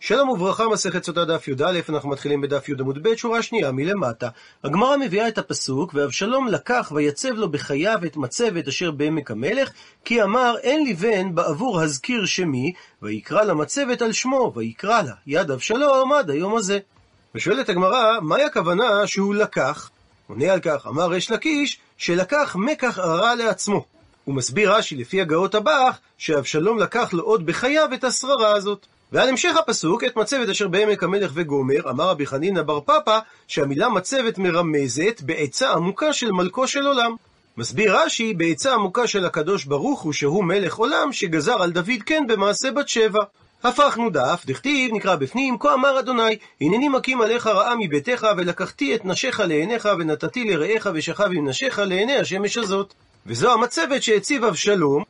שלום וברכה, מסכת סוטה דף י"א, אנחנו מתחילים בדף י' עמוד ב', שורה שנייה מלמטה. הגמרא מביאה את הפסוק, ואבשלום לקח ויצב לו בחייו את מצבת אשר בעמק המלך, כי אמר אין לי בן בעבור הזכיר שמי, ויקרא למצבת על שמו, ויקרא לה, יד אבשלום עד היום הזה. ושואלת הגמרא, מהי הכוונה שהוא לקח? עונה על כך, אמר ריש לקיש, שלקח מקח הרע לעצמו. הוא מסביר רש"י לפי הגאות הבח, שאבשלום לקח לו עוד בחייו את השררה הזאת. ועל המשך הפסוק, את מצבת אשר בעמק המלך וגומר, אמר רבי חנינא בר פפא, שהמילה מצבת מרמזת בעצה עמוקה של מלכו של עולם. מסביר רש"י, בעצה עמוקה של הקדוש ברוך הוא, שהוא מלך עולם, שגזר על דוד כן במעשה בת שבע. הפכנו דף, דכתיב, נקרא בפנים, כה אמר אדוני, הנני מקים עליך רעה מביתך, ולקחתי את נשיך לעיניך, ונתתי לרעיך ושכב עם נשיך לעיני השמש הזאת. וזו המצבת שהציב אבשלום,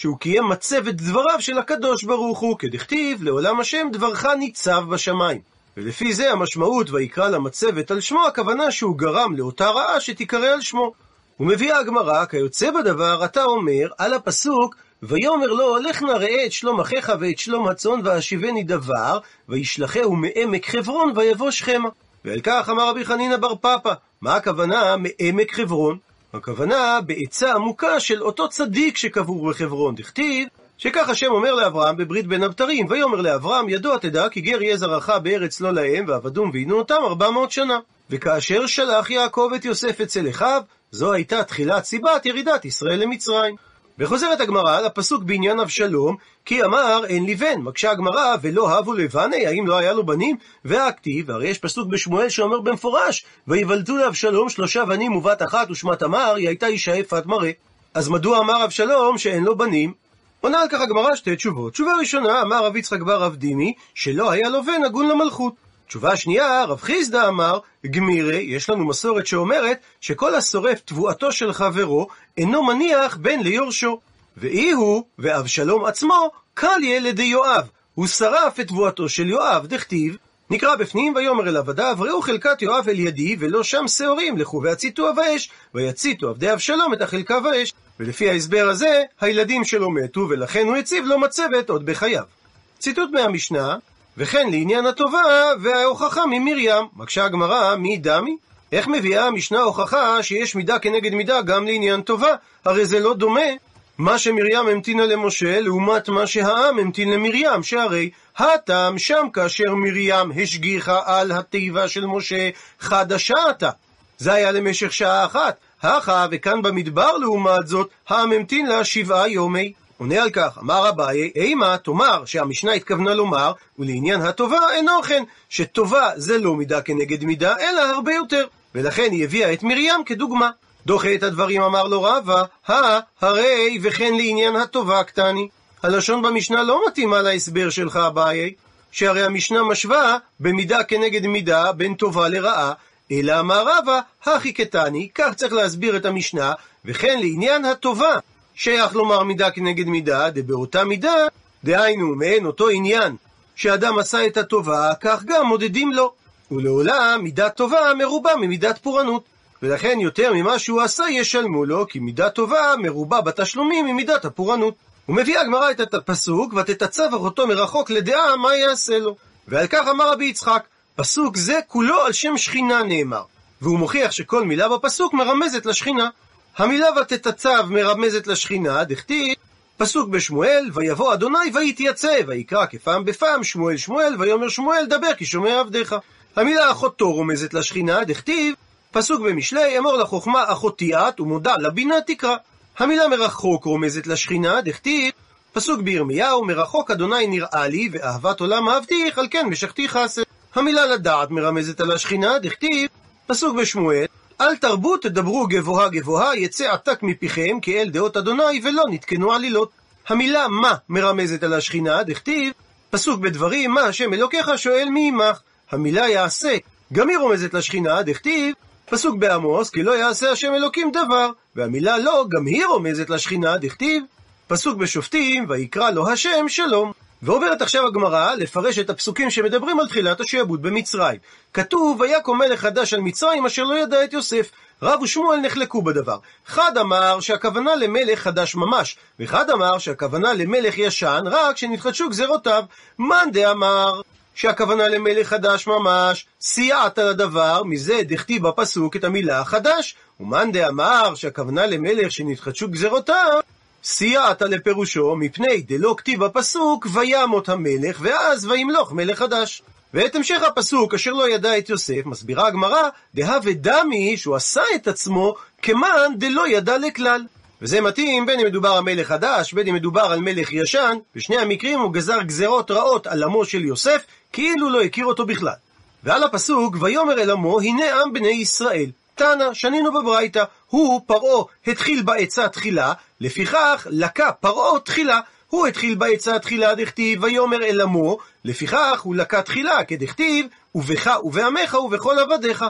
שהוא קיים מצבת דבריו של הקדוש ברוך הוא, כדכתיב, לעולם השם דברך ניצב בשמיים. ולפי זה המשמעות ויקרא למצבת על שמו, הכוונה שהוא גרם לאותה רעה שתיקרא על שמו. ומביאה הגמרא, כיוצא בדבר, אתה אומר, על הפסוק, ויאמר לו, לך נא ראה את שלום אחיך ואת שלום הצאן, ואשיבני דבר, וישלחהו מעמק חברון, ויבוא שכמה. ועל כך אמר רבי חנינא בר פפא, מה הכוונה מעמק חברון? הכוונה בעצה עמוקה של אותו צדיק שקבור בחברון. דכתיב שכך השם אומר לאברהם בברית בין הבתרים, ויאמר לאברהם, ידוע תדע כי גר יהיה זרעך בארץ לא להם, ועבדום ועינו אותם ארבע מאות שנה. וכאשר שלח יעקב את יוסף אצל אחיו, זו הייתה תחילת סיבת ירידת ישראל למצרים. וחוזרת הגמרא על הפסוק בעניין אבשלום, כי אמר אין לי בן. מקשה הגמרא, ולא הבו לבני, האם לא היה לו בנים? והכתיב, הרי יש פסוק בשמואל שאומר במפורש, ויוולדו לאבשלום שלושה בנים ובת אחת, ושמה תמר, היא הייתה אישה יפת מראה. אז מדוע אמר אבשלום שאין לו בנים? עונה על כך הגמרא שתי תשובות. תשובה ראשונה, אמר רב יצחק בר רב דימי, שלא היה לו בן הגון למלכות. תשובה שנייה, רב חיסדא אמר, גמירי, יש לנו מסורת שאומרת שכל השורף תבואתו של חברו אינו מניח בן ליורשו. ואי הוא, ואבשלום עצמו, קל ילד יואב. הוא שרף את תבואתו של יואב, דכתיב, נקרא בפנים, ויאמר אל עבדיו, ראו חלקת יואב אל ידי, ולא שם שעורים, לכו והציתו באש, ויציתו עבדי אבשלום את החלקה באש. ולפי ההסבר הזה, הילדים שלו מתו, ולכן הוא הציב לו מצבת עוד בחייו. ציטוט מהמשנה, וכן לעניין הטובה וההוכחה ממרים. מקשה הגמרא, מי דמי? איך מביאה המשנה הוכחה שיש מידה כנגד מידה גם לעניין טובה? הרי זה לא דומה מה שמרים המתינה למשה לעומת מה שהעם המתין למרים, שהרי הטעם שם כאשר מרים השגיחה על התיבה של משה חדשה עתה. זה היה למשך שעה אחת. הכה וכאן במדבר לעומת זאת, העם המתין לה שבעה יומי. עונה על כך, אמר אביי, אימה תאמר שהמשנה התכוונה לומר, ולעניין הטובה אינו כן, שטובה זה לא מידה כנגד מידה, אלא הרבה יותר. ולכן היא הביאה את מרים כדוגמה. דוחה את הדברים אמר לו רבא, הא, הרי וכן לעניין הטובה קטני. הלשון במשנה לא מתאימה להסבר שלך אביי, שהרי המשנה משווה במידה כנגד מידה בין טובה לרעה, אלא אמר רבא, הכי קטני, כך צריך להסביר את המשנה, וכן לעניין הטובה. שייך לומר מידה כנגד מידה, דבאותה מידה, דהיינו, מעין אותו עניין, שאדם עשה את הטובה, כך גם מודדים לו. ולעולם מידת טובה מרובה ממידת פורענות. ולכן יותר ממה שהוא עשה ישלמו לו, כי מידה טובה מרובה בתשלומים ממידת הפורענות. ומביאה הגמרא את הפסוק, ותתצב אחותו מרחוק לדעה מה יעשה לו. ועל כך אמר רבי יצחק, פסוק זה כולו על שם שכינה נאמר. והוא מוכיח שכל מילה בפסוק מרמזת לשכינה. המילה ותתצב מרמזת לשכינה, דכתיב, פסוק בשמואל, ויבוא אדוני ויתייצב, ויקרא כפעם בפעם שמואל שמואל, ויאמר שמואל דבר כי שומע עבדיך. המילה אחותו רומזת לשכינה, דכתיב, פסוק במשלי, אמור לחוכמה אחותי את, ומודע לבינה תקרא. המילה מרחוק רומזת לשכינה, דכתיב, פסוק בירמיהו, מרחוק אדוני נראה לי, ואהבת עולם אהבתיך, על כן משכתי חסד. המילה לדעת מרמזת על השכינה, דכתיב, פסוק בשמואל, אל תרבו תדברו גבוהה גבוהה, יצא עתק מפיכם, כאל דעות אדוני, ולא נתקנו עלילות. המילה מה מרמזת על השכינה, דכתיב, פסוק בדברים, מה השם אלוקיך שואל מי עמך. המילה יעשה, גם היא רומזת לשכינה, דכתיב, פסוק בעמוס, כי לא יעשה השם אלוקים דבר, והמילה לא, גם היא רומזת לשכינה, דכתיב, פסוק בשופטים, ויקרא לו השם שלום. ועוברת עכשיו הגמרא לפרש את הפסוקים שמדברים על תחילת השעבוד במצרים. כתוב, ויקום מלך חדש על מצרים אשר לא ידע את יוסף. רב ושמואל נחלקו בדבר. אחד אמר שהכוונה למלך חדש ממש, ואחד אמר שהכוונה למלך ישן רק שנתחדשו גזרותיו. מאן דאמר שהכוונה למלך חדש ממש, סייעת על הדבר, מזה דכתיב בפסוק את המילה חדש. ומאן דאמר שהכוונה למלך שנתחדשו גזרותיו, סייעת לפירושו, מפני דלא כתיב בפסוק, וימות המלך, ואז וימלוך מלך חדש. ואת המשך הפסוק, אשר לא ידע את יוסף, מסבירה הגמרא, דהווה דמי, שהוא עשה את עצמו, כמאן דלא ידע לכלל. וזה מתאים בין אם מדובר על מלך חדש, בין אם מדובר על מלך ישן, בשני המקרים הוא גזר גזרות רעות על עמו של יוסף, כאילו לא הכיר אותו בכלל. ועל הפסוק, ויאמר אל עמו, הנה עם בני ישראל. תנא, שנינו בברייתא, הוא, פרעה, התחיל בעצה תחילה, לפיכך לקה פרעה תחילה. הוא התחיל בעצה תחילה דכתיב, ויאמר אל עמו, לפיכך הוא לקה תחילה, כדכתיב, ובך ובעמך ובכל עבדיך.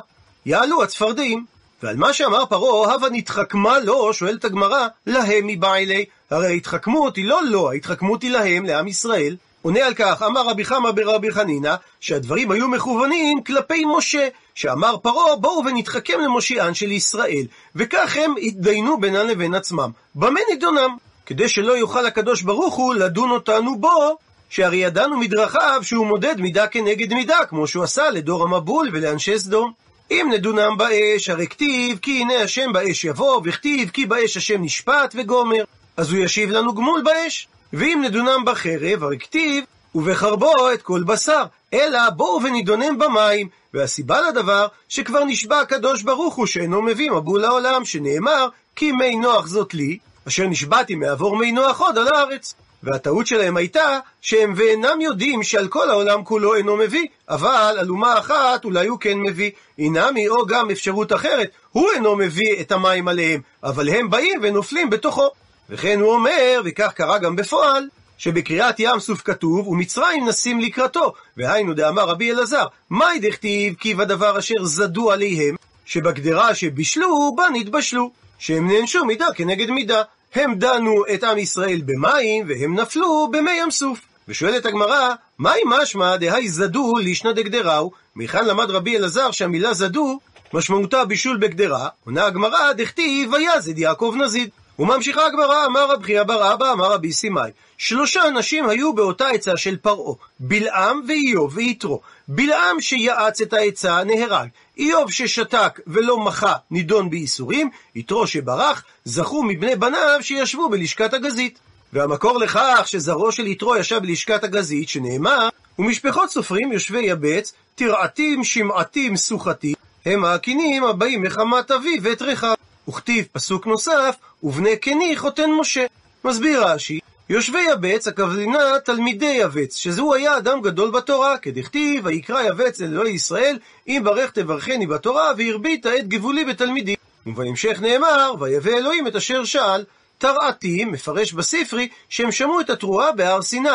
יעלו הצפרדעים. ועל מה שאמר פרעה, הווה נתחכמה לו, שואלת הגמרא, להם מבעילי. הרי ההתחכמות היא לא לו, ההתחכמות היא להם, לעם ישראל. עונה על כך, אמר רבי חמא ברבי חנינא, שהדברים היו מכוונים כלפי משה, שאמר פרעה, בואו ונתחכם למושיען של ישראל, וכך הם התדיינו בינם לבין עצמם. במה נידונם? כדי שלא יוכל הקדוש ברוך הוא לדון אותנו בו, שהרי ידענו מדרכיו שהוא מודד מידה כנגד מידה, כמו שהוא עשה לדור המבול ולאנשי סדום. אם נדונם באש, הרי כתיב כי הנה השם באש יבוא, וכתיב כי באש השם נשפט וגומר. אז הוא ישיב לנו גמול באש. ואם נדונם בחרב, הרי כתיב ובחרבו את כל בשר, אלא בואו ונידונם במים. והסיבה לדבר, שכבר נשבע הקדוש ברוך הוא שאינו מביא מבול לעולם, שנאמר, כי מי נוח זאת לי, אשר נשבעתי מעבור מי נוח עוד על הארץ. והטעות שלהם הייתה שהם ואינם יודעים שעל כל העולם כולו אינו מביא, אבל על אומה אחת אולי הוא כן מביא. אינמי או גם אפשרות אחרת, הוא אינו מביא את המים עליהם, אבל הם באים ונופלים בתוכו. וכן הוא אומר, וכך קרה גם בפועל, שבקריאת ים סוף כתוב, ומצרים נסים לקראתו. והיינו דאמר רבי אלעזר, מאי דכתיב כי בדבר אשר זדו עליהם, שבגדרה שבישלו, בה נתבשלו. שהם נענשו מידה כנגד מידה. הם דנו את עם ישראל במים, והם נפלו במי ים סוף. ושואלת הגמרא, מהי משמע דהי זדו לישנא דגדראו? מכאן למד רבי אלעזר שהמילה זדו, משמעותה בישול בגדרה, עונה הגמרא, דכתיב ויזד יעקב נזיד. וממשיכה הגמרא, אמר רב חייא בר אבא, אמר רבי סימאי. שלושה אנשים היו באותה עצה של פרעה, בלעם ואיוב ויתרו. בלעם שיעץ את העצה נהרג, איוב ששתק ולא מחה נידון בייסורים, יתרו שברח, זכו מבני בניו שישבו בלשכת הגזית. והמקור לכך שזרעו של יתרו ישב בלשכת הגזית, שנאמר, ומשפחות סופרים יושבי יבץ, תרעתים, שמעתים, סוחתים, הם הקינים הבאים מחמת אבי ואת רחב. וכתיב פסוק נוסף, ובני קני חותן משה. מסביר רש"י, יושבי יבץ, הכוונה תלמידי יבץ, שזהו היה אדם גדול בתורה, כדכתיב, ויקרא יבץ אל אלוהי ישראל, אם ברך תברכני בתורה, והרבית את גבולי בתלמידי. ובהמשך נאמר, ויבא אלוהים את אשר שאל, תרעתים, מפרש בספרי, שהם שמעו את התרועה בהר סיני.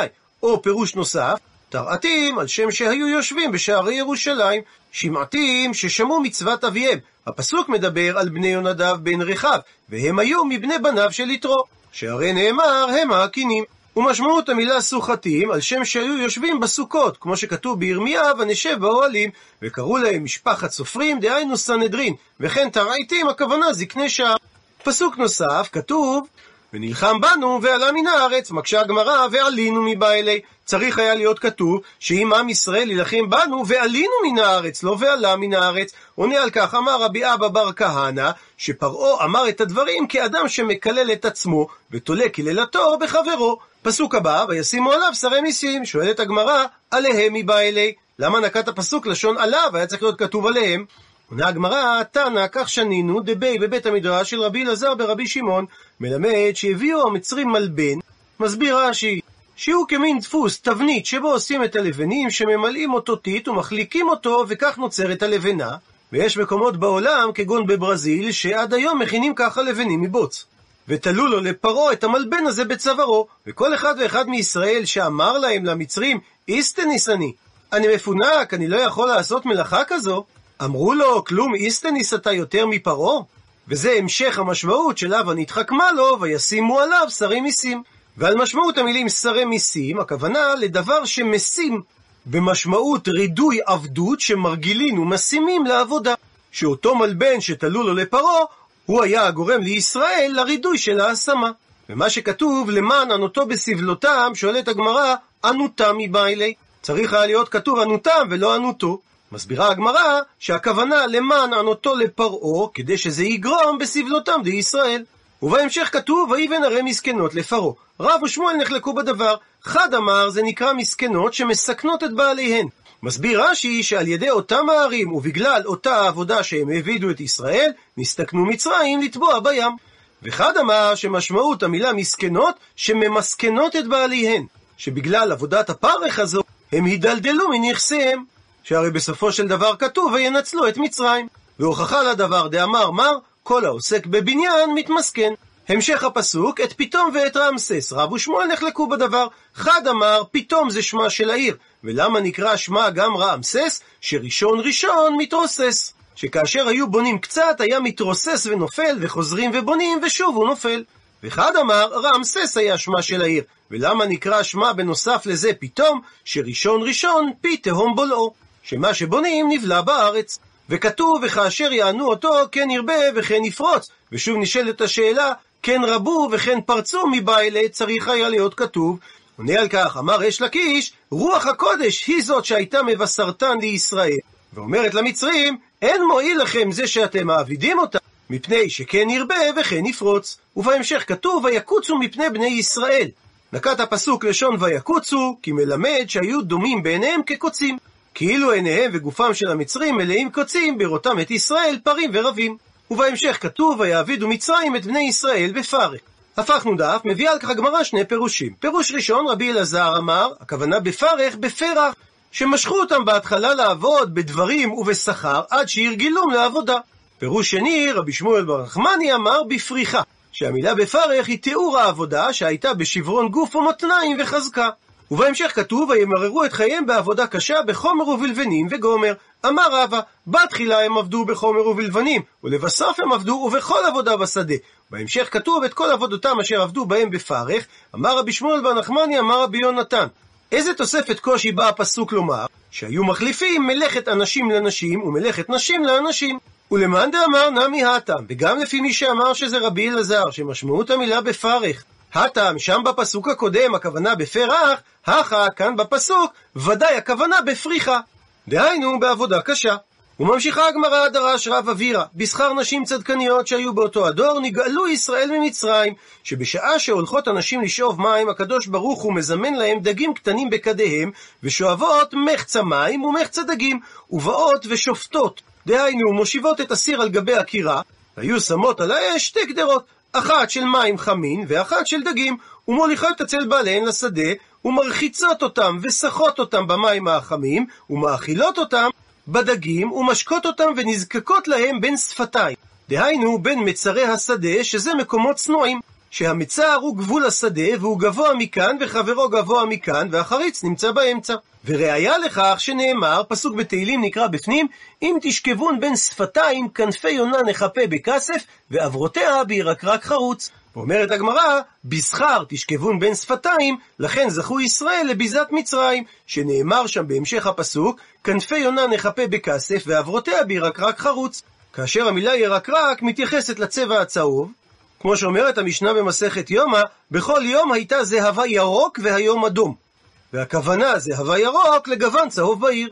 או פירוש נוסף, תרעתים, על שם שהיו יושבים בשערי ירושלים, שמעתים ששמעו מצוות אביהם. הפסוק מדבר על בני יונדב בן רחב, והם היו מבני בניו של יתרו, שהרי נאמר הם הקינים. ומשמעות המילה סוחתים על שם שהיו יושבים בסוכות, כמו שכתוב בירמיה, ונשב באוהלים, וקראו להם משפחת סופרים, דהיינו סנהדרין, וכן תרעיתים, הכוונה זקני שער. פסוק נוסף, כתוב, ונלחם בנו ועלה מן הארץ, מקשה הגמרא, ועלינו מבעלי. צריך היה להיות כתוב שאם עם ישראל יילחם בנו, ועלינו מן הארץ, לא ועלה מן הארץ. עונה על כך, אמר רבי אבא בר כהנא, שפרעה אמר את הדברים כאדם שמקלל את עצמו, ותולה קללתו בחברו. פסוק הבא, וישימו עליו שרי מיסים. שואלת הגמרא, עליהם מבעלי. למה נקט הפסוק לשון עליו? היה צריך להיות כתוב עליהם. עונה הגמרא, תנא, כך שנינו, דבי בבית המדרש של רבי אלעזר ברבי שמעון, מלמד שהביאו המצרים מלבן, מסביר רש"י, שהוא כמין דפוס, תבנית, שבו עושים את הלבנים, שממלאים אותו טיט ומחליקים אותו, וכך נוצרת הלבנה. ויש מקומות בעולם, כגון בברזיל, שעד היום מכינים ככה לבנים מבוץ. ותלו לו לפרעה את המלבן הזה בצווארו, וכל אחד ואחד מישראל שאמר להם, למצרים, איסטניס אני, אני מפונק, אני לא יכול לעשות מלאכה כזו, אמרו לו, כלום איסטניס אתה יותר מפרעה? וזה המשך המשמעות של הווה נתחכמה לו, וישימו עליו שרי מיסים. ועל משמעות המילים שרי מיסים, הכוונה לדבר שמשים במשמעות רידוי עבדות שמרגילין ומשימים לעבודה. שאותו מלבן שתלו לו לפרעה, הוא היה הגורם לישראל לרידוי של ההשמה. ומה שכתוב, למען ענותו בסבלותם, שואלת הגמרא, ענותם מבעילי. צריך היה להיות כתוב ענותם ולא ענותו. מסבירה הגמרא שהכוונה למען ענותו לפרעה, כדי שזה יגרום בסבלותם דישראל. ובהמשך כתוב, ויבן הרי מסכנות לפרעה. רב ושמואל נחלקו בדבר. חד אמר, זה נקרא מסכנות שמסכנות את בעליהן. מסביר רש"י שעל ידי אותם הערים ובגלל אותה העבודה שהם העבידו את ישראל, נסתכנו מצרים לטבוע בים. וחד אמר שמשמעות המילה מסכנות, שממסכנות את בעליהן. שבגלל עבודת הפרך הזו, הם הידלדלו מנכסיהם. שהרי בסופו של דבר כתוב, וינצלו את מצרים. והוכחה לדבר דאמר מר, כל העוסק בבניין מתמסכן. המשך הפסוק, את פתאום ואת רעמסס. רב ושמואל נחלקו בדבר. חד אמר, פתאום זה שמה של העיר. ולמה נקרא שמה גם רעמסס? שראשון ראשון מתרוסס. שכאשר היו בונים קצת, היה מתרוסס ונופל, וחוזרים ובונים, ושוב הוא נופל. וחד אמר, רעמסס היה שמה של העיר. ולמה נקרא שמה בנוסף לזה פתאום? שראשון ראשון, פי תהום בולעו. שמה שבונים נבלע בארץ. וכתוב, וכאשר יענו אותו, כן ירבה וכן יפרוץ. ושוב נשאלת השאלה, כן רבו וכן פרצו מבעלה, צריך היה להיות כתוב. עונה על כך, אמר אש לקיש, רוח הקודש היא זאת שהייתה מבשרתן לישראל. ואומרת למצרים, אין מועיל לכם זה שאתם מעבידים אותה, מפני שכן ירבה וכן יפרוץ. ובהמשך כתוב, ויקוצו מפני בני ישראל. נקט הפסוק לשון ויקוצו, כי מלמד שהיו דומים בעיניהם כקוצים. כאילו עיניהם וגופם של המצרים מלאים קוצים בראותם את ישראל פרים ורבים. ובהמשך כתוב, ויעבידו מצרים את בני ישראל בפרך. הפכנו דף, מביאה על כך הגמרא שני פירושים. פירוש ראשון, רבי אלעזר אמר, הכוונה בפרך, בפרח, שמשכו אותם בהתחלה לעבוד בדברים ובשכר, עד שהרגילום לעבודה. פירוש שני, רבי שמואל בר נחמני אמר בפריחה, שהמילה בפרך היא תיאור העבודה שהייתה בשברון גוף ומותניים וחזקה. ובהמשך כתוב, וימררו את חייהם בעבודה קשה בחומר ובלבנים וגומר. אמר רבא, בתחילה הם עבדו בחומר ובלבנים, ולבסוף הם עבדו ובכל עבודה בשדה. בהמשך כתוב את כל עבודותם אשר עבדו בהם בפרך, אמר רבי שמואל בר נחמני, אמר רבי יונתן. איזה תוספת קושי בא הפסוק לומר? שהיו מחליפים מלאכת אנשים לנשים ומלאכת נשים לאנשים. ולמאן דאמר נמי הטם, וגם לפי מי שאמר שזה רבי אלעזר, שמשמעות המילה בפרך. הטם, שם בפסוק הקודם הכוונה בפרח, הכה, כאן בפסוק, ודאי הכוונה בפריחה. דהיינו, בעבודה קשה. וממשיכה הגמרא דרש רב אבירה, בשכר נשים צדקניות שהיו באותו הדור, נגאלו ישראל ממצרים, שבשעה שהולכות הנשים לשאוב מים, הקדוש ברוך הוא מזמן להם דגים קטנים בכדיהם, ושואבות מחצה מים ומחצה דגים, ובאות ושופטות. דהיינו, מושיבות את הסיר על גבי הקירה, היו שמות על האש שתי גדרות, אחת של מים חמין ואחת של דגים, ומוליכות אצל בעליהן לשדה, ומרחיצות אותם ושחות אותם במים החמים, ומאכילות אותם בדגים, ומשקות אותם ונזקקות להם בין שפתיים. דהיינו, בין מצרי השדה, שזה מקומות צנועים. שהמצר הוא גבול השדה, והוא גבוה מכאן, וחברו גבוה מכאן, והחריץ נמצא באמצע. וראיה לכך שנאמר, פסוק בתהילים נקרא בפנים, אם תשכבון בין שפתיים, כנפי יונה נחפה בכסף, ועברותיה בירקרק חרוץ. ואומרת הגמרא, בשכר תשכבון בין שפתיים, לכן זכו ישראל לביזת מצרים, שנאמר שם בהמשך הפסוק, כנפי יונה נחפה בכסף, ועברותיה בירקרק חרוץ. כאשר המילה ירקרק מתייחסת לצבע הצהוב, כמו שאומרת המשנה במסכת יומא, בכל יום הייתה זהבה ירוק והיום אדום. והכוונה זהבה ירוק לגוון צהוב בעיר.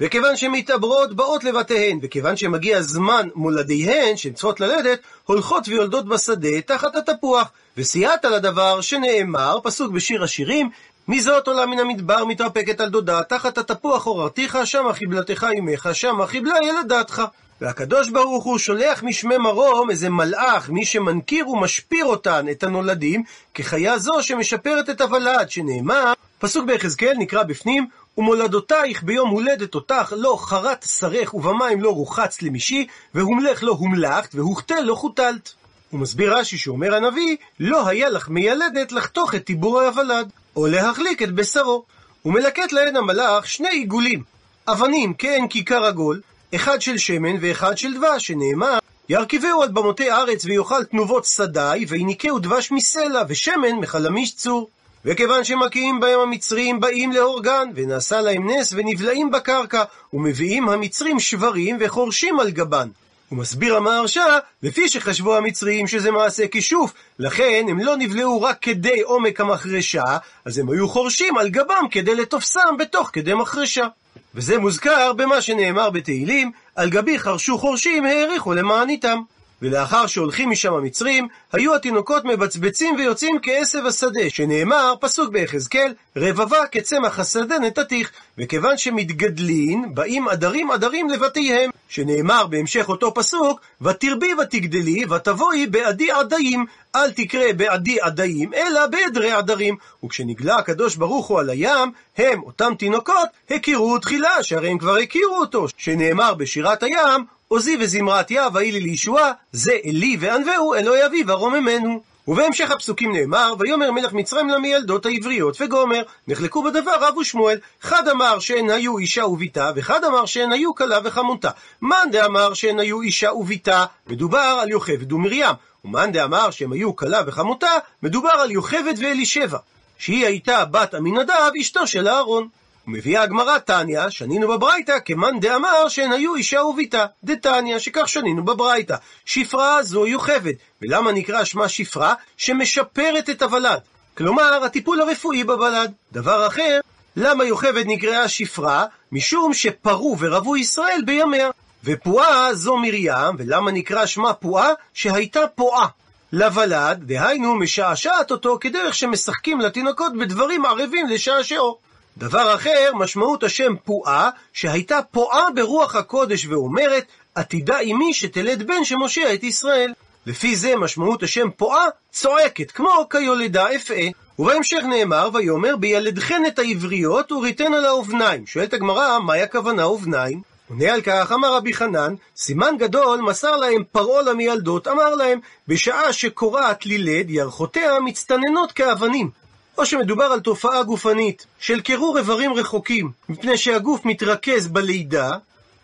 וכיוון שמתעברות באות לבתיהן, וכיוון שמגיע זמן מולדיהן, שהן צריכות ללדת, הולכות ויולדות בשדה תחת התפוח. וסייעת לדבר שנאמר, פסוק בשיר השירים, מי זאת עולה מן המדבר מתרפקת על דודה, תחת התפוח עוררתיך, שמה חיבלתך אמך, שמה חיבלה ילדתך. והקדוש ברוך הוא שולח משמי מרום איזה מלאך, מי שמנקיר ומשפיר אותן, את הנולדים, כחיה זו שמשפרת את הוולד, שנאמר, פסוק ביחזקאל נקרא בפנים, ומולדותייך ביום הולדת אותך לא חרת שרך ובמים לא רוחץ למישי, והומלך לא הומלכת, והוכתל לא חוטלת. הוא מסביר רש"י שאומר הנביא, לא היה לך מיילדת לחתוך את טיבור הוולד, או להחליק את בשרו. ומלקט להן המלאך שני עיגולים, אבנים כעין כיכר עגול, אחד של שמן ואחד של דבש, שנאמר, ירכבהו על במותי ארץ ויאכל תנובות שדי, ויניקהו דבש מסלע, ושמן מחלמיש צור. וכיוון שמקיאים בהם המצרים באים להורגן, ונעשה להם נס ונבלעים בקרקע, ומביאים המצרים שברים וחורשים על גבן. הוא מסביר המהרש"א, לפי שחשבו המצרים שזה מעשה כישוף, לכן הם לא נבלעו רק כדי עומק המחרשה, אז הם היו חורשים על גבם כדי לתופסם בתוך כדי מחרשה. וזה מוזכר במה שנאמר בתהילים, על גבי חרשו חורשים העריכו למעניתם. ולאחר שהולכים משם המצרים, היו התינוקות מבצבצים ויוצאים כעשב השדה, שנאמר, פסוק ביחזקאל, רבבה כצמח השדה נתתיך, וכיוון שמתגדלין, באים עדרים עדרים לבתיהם, שנאמר בהמשך אותו פסוק, ותרבי ותגדלי, ותבואי בעדי עדיים, אל תקרא בעדי עדיים, אלא בעדרי עדרים. וכשנגלה הקדוש ברוך הוא על הים, הם, אותם תינוקות, הכירו תחילה, שהרי הם כבר הכירו אותו, שנאמר בשירת הים, עוזי וזמרת יה, ויהי לי לישועה, זה אלי וענווהו, אלוהי אבי ורוממנו. ובהמשך הפסוקים נאמר, ויאמר מלך מצרים למיילדות העבריות, וגומר, נחלקו בדבר רב ושמואל, חד אמר שהן היו אישה וביתה, וחד אמר שהן היו כלה וחמותה. מאן דאמר שהן היו אישה וביתה, מדובר על יוכבד ומרים, ומאן דאמר שהן היו כלה וחמותה, מדובר על יוכבד ואלישבע, שהיא הייתה בת עמינדב, אשתו של אהרון. ומביאה הגמרא תניא, שנינו בברייתא, כמאן דאמר שהן היו אישה וביתה. דתניא, שכך שנינו בברייתא. שפרה זו יוכבד. ולמה נקרא שמה שפרה? שמשפרת את הוולד. כלומר, הטיפול הרפואי בוולד. דבר אחר, למה יוכבד נקראה שפרה? משום שפרו ורבו ישראל בימיה. ופועה זו מרים, ולמה נקרא שמה פועה? שהייתה פועה. לוולד, דהיינו משעשעת אותו כדרך שמשחקים לתינוקות בדברים ערבים לשעשעו. דבר אחר, משמעות השם פועה, שהייתה פועה ברוח הקודש ואומרת, עתידה אמי שתלד בן שמושיע את ישראל. לפי זה משמעות השם פועה צועקת, כמו כיולדה אפעה. ובהמשך נאמר, ויאמר, בילדכן את העבריות וריתן על האובניים. שואלת הגמרא, מהי הכוונה אובניים? עונה על כך, אמר רבי חנן, סימן גדול מסר להם פרעה למיילדות, אמר להם, בשעה שקורעת לילד, ירחותיה מצטננות כאבנים. או שמדובר על תופעה גופנית של קירור איברים רחוקים, מפני שהגוף מתרכז בלידה,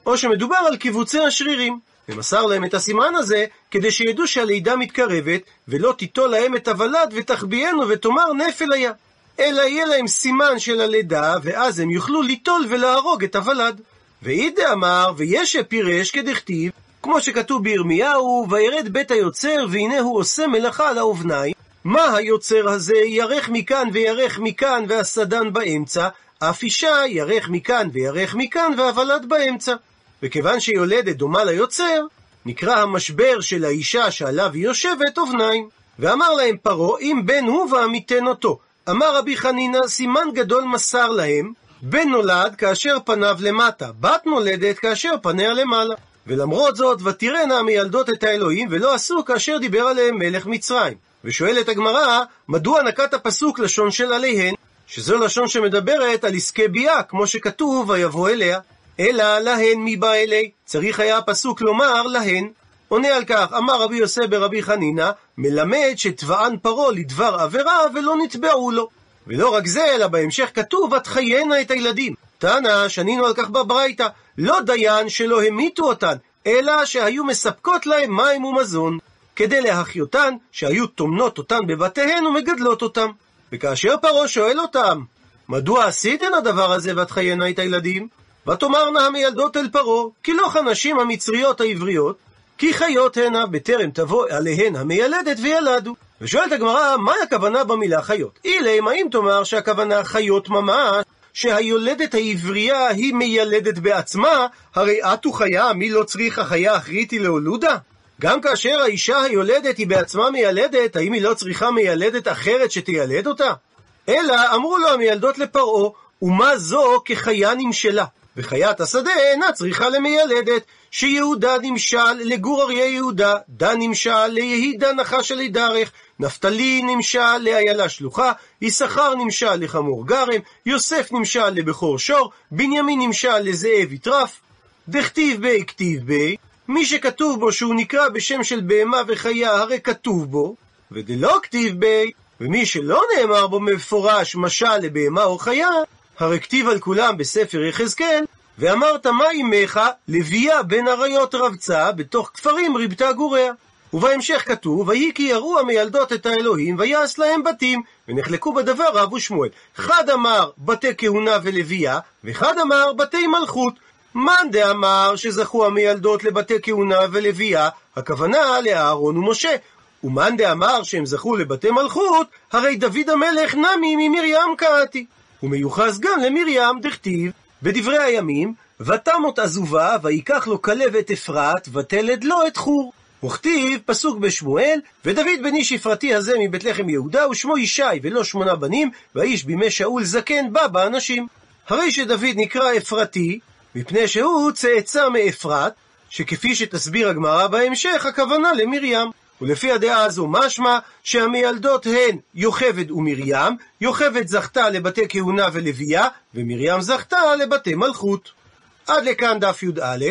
או שמדובר על קיבוצי השרירים. ומסר להם את הסימן הזה, כדי שידעו שהלידה מתקרבת, ולא תיטול להם את הוולד ותחביאנו ותאמר נפל היה. אלא יהיה להם סימן של הלידה, ואז הם יוכלו ליטול ולהרוג את הוולד. ואידה אמר, ויש פירש כדכתיב, כמו שכתוב בירמיהו, וירד בית היוצר, והנה הוא עושה מלאכה על האובניים, מה היוצר הזה ירך מכאן וירך מכאן והסדן באמצע, אף אישה ירך מכאן וירך מכאן והוולד באמצע. וכיוון שיולדת דומה ליוצר, נקרא המשבר של האישה שעליו היא יושבת אובניים. ואמר להם פרעה, אם בן הוא ועמיתן אותו. אמר רבי חנינא, סימן גדול מסר להם, בן נולד כאשר פניו למטה, בת נולדת כאשר פניה למעלה. ולמרות זאת, ותראנה המילדות את האלוהים, ולא עשו כאשר דיבר עליהם מלך מצרים. ושואלת הגמרא, מדוע נקט הפסוק לשון של עליהן, שזו לשון שמדברת על עסקי ביאה, כמו שכתוב, ויבוא אליה. אלא להן מי בא אלי, צריך היה הפסוק לומר להן. עונה על כך, אמר רבי יוסף ברבי חנינא, מלמד שתבען פרעה לדבר עבירה ולא נתבעו לו. ולא רק זה, אלא בהמשך כתוב, ותחיינה את הילדים. תנא, שנינו על כך בברייתא, לא דיין שלא המיתו אותן, אלא שהיו מספקות להם מים ומזון. כדי להחיותן, שהיו טומנות אותן בבתיהן ומגדלות אותם. וכאשר פרעה שואל אותם, מדוע עשיתן הדבר הזה ותחיינה את הילדים? ותאמרנה המילדות אל פרעה, כי לא כנשים המצריות העבריות, כי חיות הנה בטרם תבוא עליהן המיילדת וילדו. ושואלת הגמרא, מה הכוונה במילה חיות? אילם, האם תאמר שהכוונה חיות ממש, שהיולדת העברייה היא מיילדת בעצמה, הרי אתו חיה, מי לא צריכה חיה אחריתי להולודה? גם כאשר האישה היולדת היא בעצמה מיילדת, האם היא לא צריכה מיילדת אחרת שתיילד אותה? אלא אמרו לו המיילדות לפרעה, ומה זו כחיה נמשלה? וחיית השדה אינה צריכה למיילדת, שיהודה נמשל לגור אריה יהודה, דן נמשל ליהידה נחש עלי דרך, נפתלי נמשל לאיילה שלוחה, יששכר נמשל לחמור גרם, יוסף נמשל לבכור שור, בנימין נמשל לזאב יטרף. דכתיב בי כתיב בי, מי שכתוב בו שהוא נקרא בשם של בהמה וחיה, הרי כתוב בו, ודלא כתיב בי, ומי שלא נאמר בו מפורש משל לבהמה או חיה, הרי כתיב על כולם בספר יחזקאל, ואמרת מה עמך לביאה בין אריות רבצה, בתוך כפרים ריבתה גוריה. ובהמשך כתוב, ויהי כי יראו המילדות את האלוהים, ויעש להם בתים, ונחלקו בדבר רב ושמואל. חד אמר בתי כהונה ולוויה, וחד אמר בתי מלכות. מאן דאמר שזכו המילדות לבתי כהונה ולוויה, הכוונה לאהרון ומשה. ומאן דאמר שהם זכו לבתי מלכות, הרי דוד המלך נמי ממרים קראתי. הוא מיוחס גם למרים דכתיב בדברי הימים, ותמות עזובה, ויקח לו כלב את אפרת, ותלד לו את חור. וכתיב, פסוק בשמואל, ודוד בן איש יפרתי הזה מבית לחם יהודה, ושמו ישי, ולא שמונה בנים, והאיש בימי שאול זקן בא באנשים. הרי שדוד נקרא אפרתי, מפני שהוא צאצא מאפרת, שכפי שתסביר הגמרא בהמשך, הכוונה למרים. ולפי הדעה הזו משמע שהמיילדות הן יוכבד ומרים, יוכבד זכתה לבתי כהונה ולוויה, ומרים זכתה לבתי מלכות. עד לכאן דף י"א.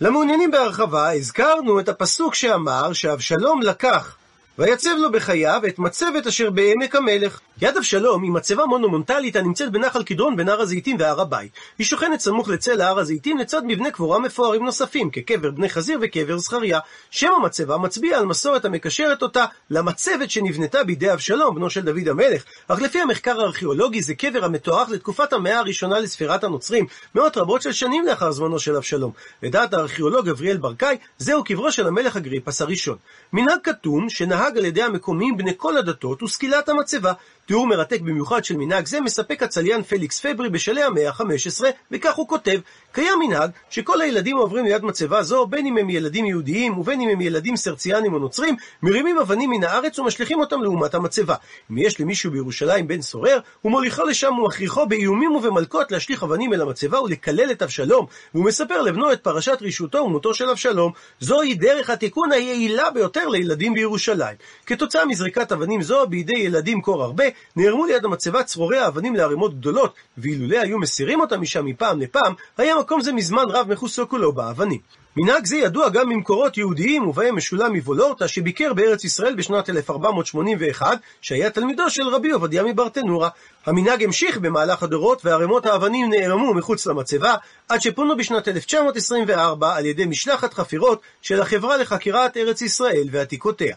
למעוניינים בהרחבה, הזכרנו את הפסוק שאמר שאבשלום לקח ויצב לו בחייו את מצבת אשר בעמק המלך. יד אבשלום היא מצבה מונומנטלית הנמצאת בנחל קדרון בין הר הזיתים והר הבית. היא שוכנת סמוך לצל הר הזיתים לצד מבני קבורה מפוארים נוספים, כקבר בני חזיר וקבר זכריה. שם המצבה מצביע על מסורת המקשרת אותה למצבת שנבנתה בידי אבשלום, בנו של דוד המלך. אך לפי המחקר הארכיאולוגי זה קבר המתוארך לתקופת המאה הראשונה לספירת הנוצרים, מאות רבות של שנים לאחר זמנו של אבשלום. לדעת הארכיאולוג גבריאל ברקאי, זהו קברו של המלך אגריפס הראשון. מנהג כתום שנהג על ידי המקומיים בני כל הדתות וסקילת המצבה. תיאור מרתק במיוחד של מנהג זה מספק הצליין פליקס פברי בשלהי המאה ה-15, וכך הוא כותב: קיים מנהג שכל הילדים העוברים ליד מצבה זו, בין אם הם ילדים יהודיים ובין אם הם ילדים סרציאנים או נוצרים, מרימים אבנים מן הארץ ומשליכים אותם לעומת המצבה. אם יש למישהו בירושלים בן סורר, הוא מוליכו לשם ומכריחו באיומים ובמלקות להשליך אבנים אל המצבה ולקלל את אבשלום, והוא מספר לבנו את פרשת רישותו ומותו של אבשלום. זוהי דרך התיקון היעילה ביותר לילדים בירושלים. כתוצאה מזריקת אבנים זו בידי ילדים כה הרבה, נערמו ליד המצבה צרורי האבנים לערימות גדולות, ואילולא היו מסירים אותם משם מפעם לפעם, היה מקום זה מזמן רב מכוסו כולו באבנים. מנהג זה ידוע גם ממקורות יהודיים, ובהם משולם מוולורטה, שביקר בארץ ישראל בשנת 1481, שהיה תלמידו של רבי עובדיה מברטנורה. המנהג המשיך במהלך הדורות, וערימות האבנים נערמו מחוץ למצבה, עד שפונו בשנת 1924 על ידי משלחת חפירות של החברה לחקירת ארץ ישראל ועתיקותיה.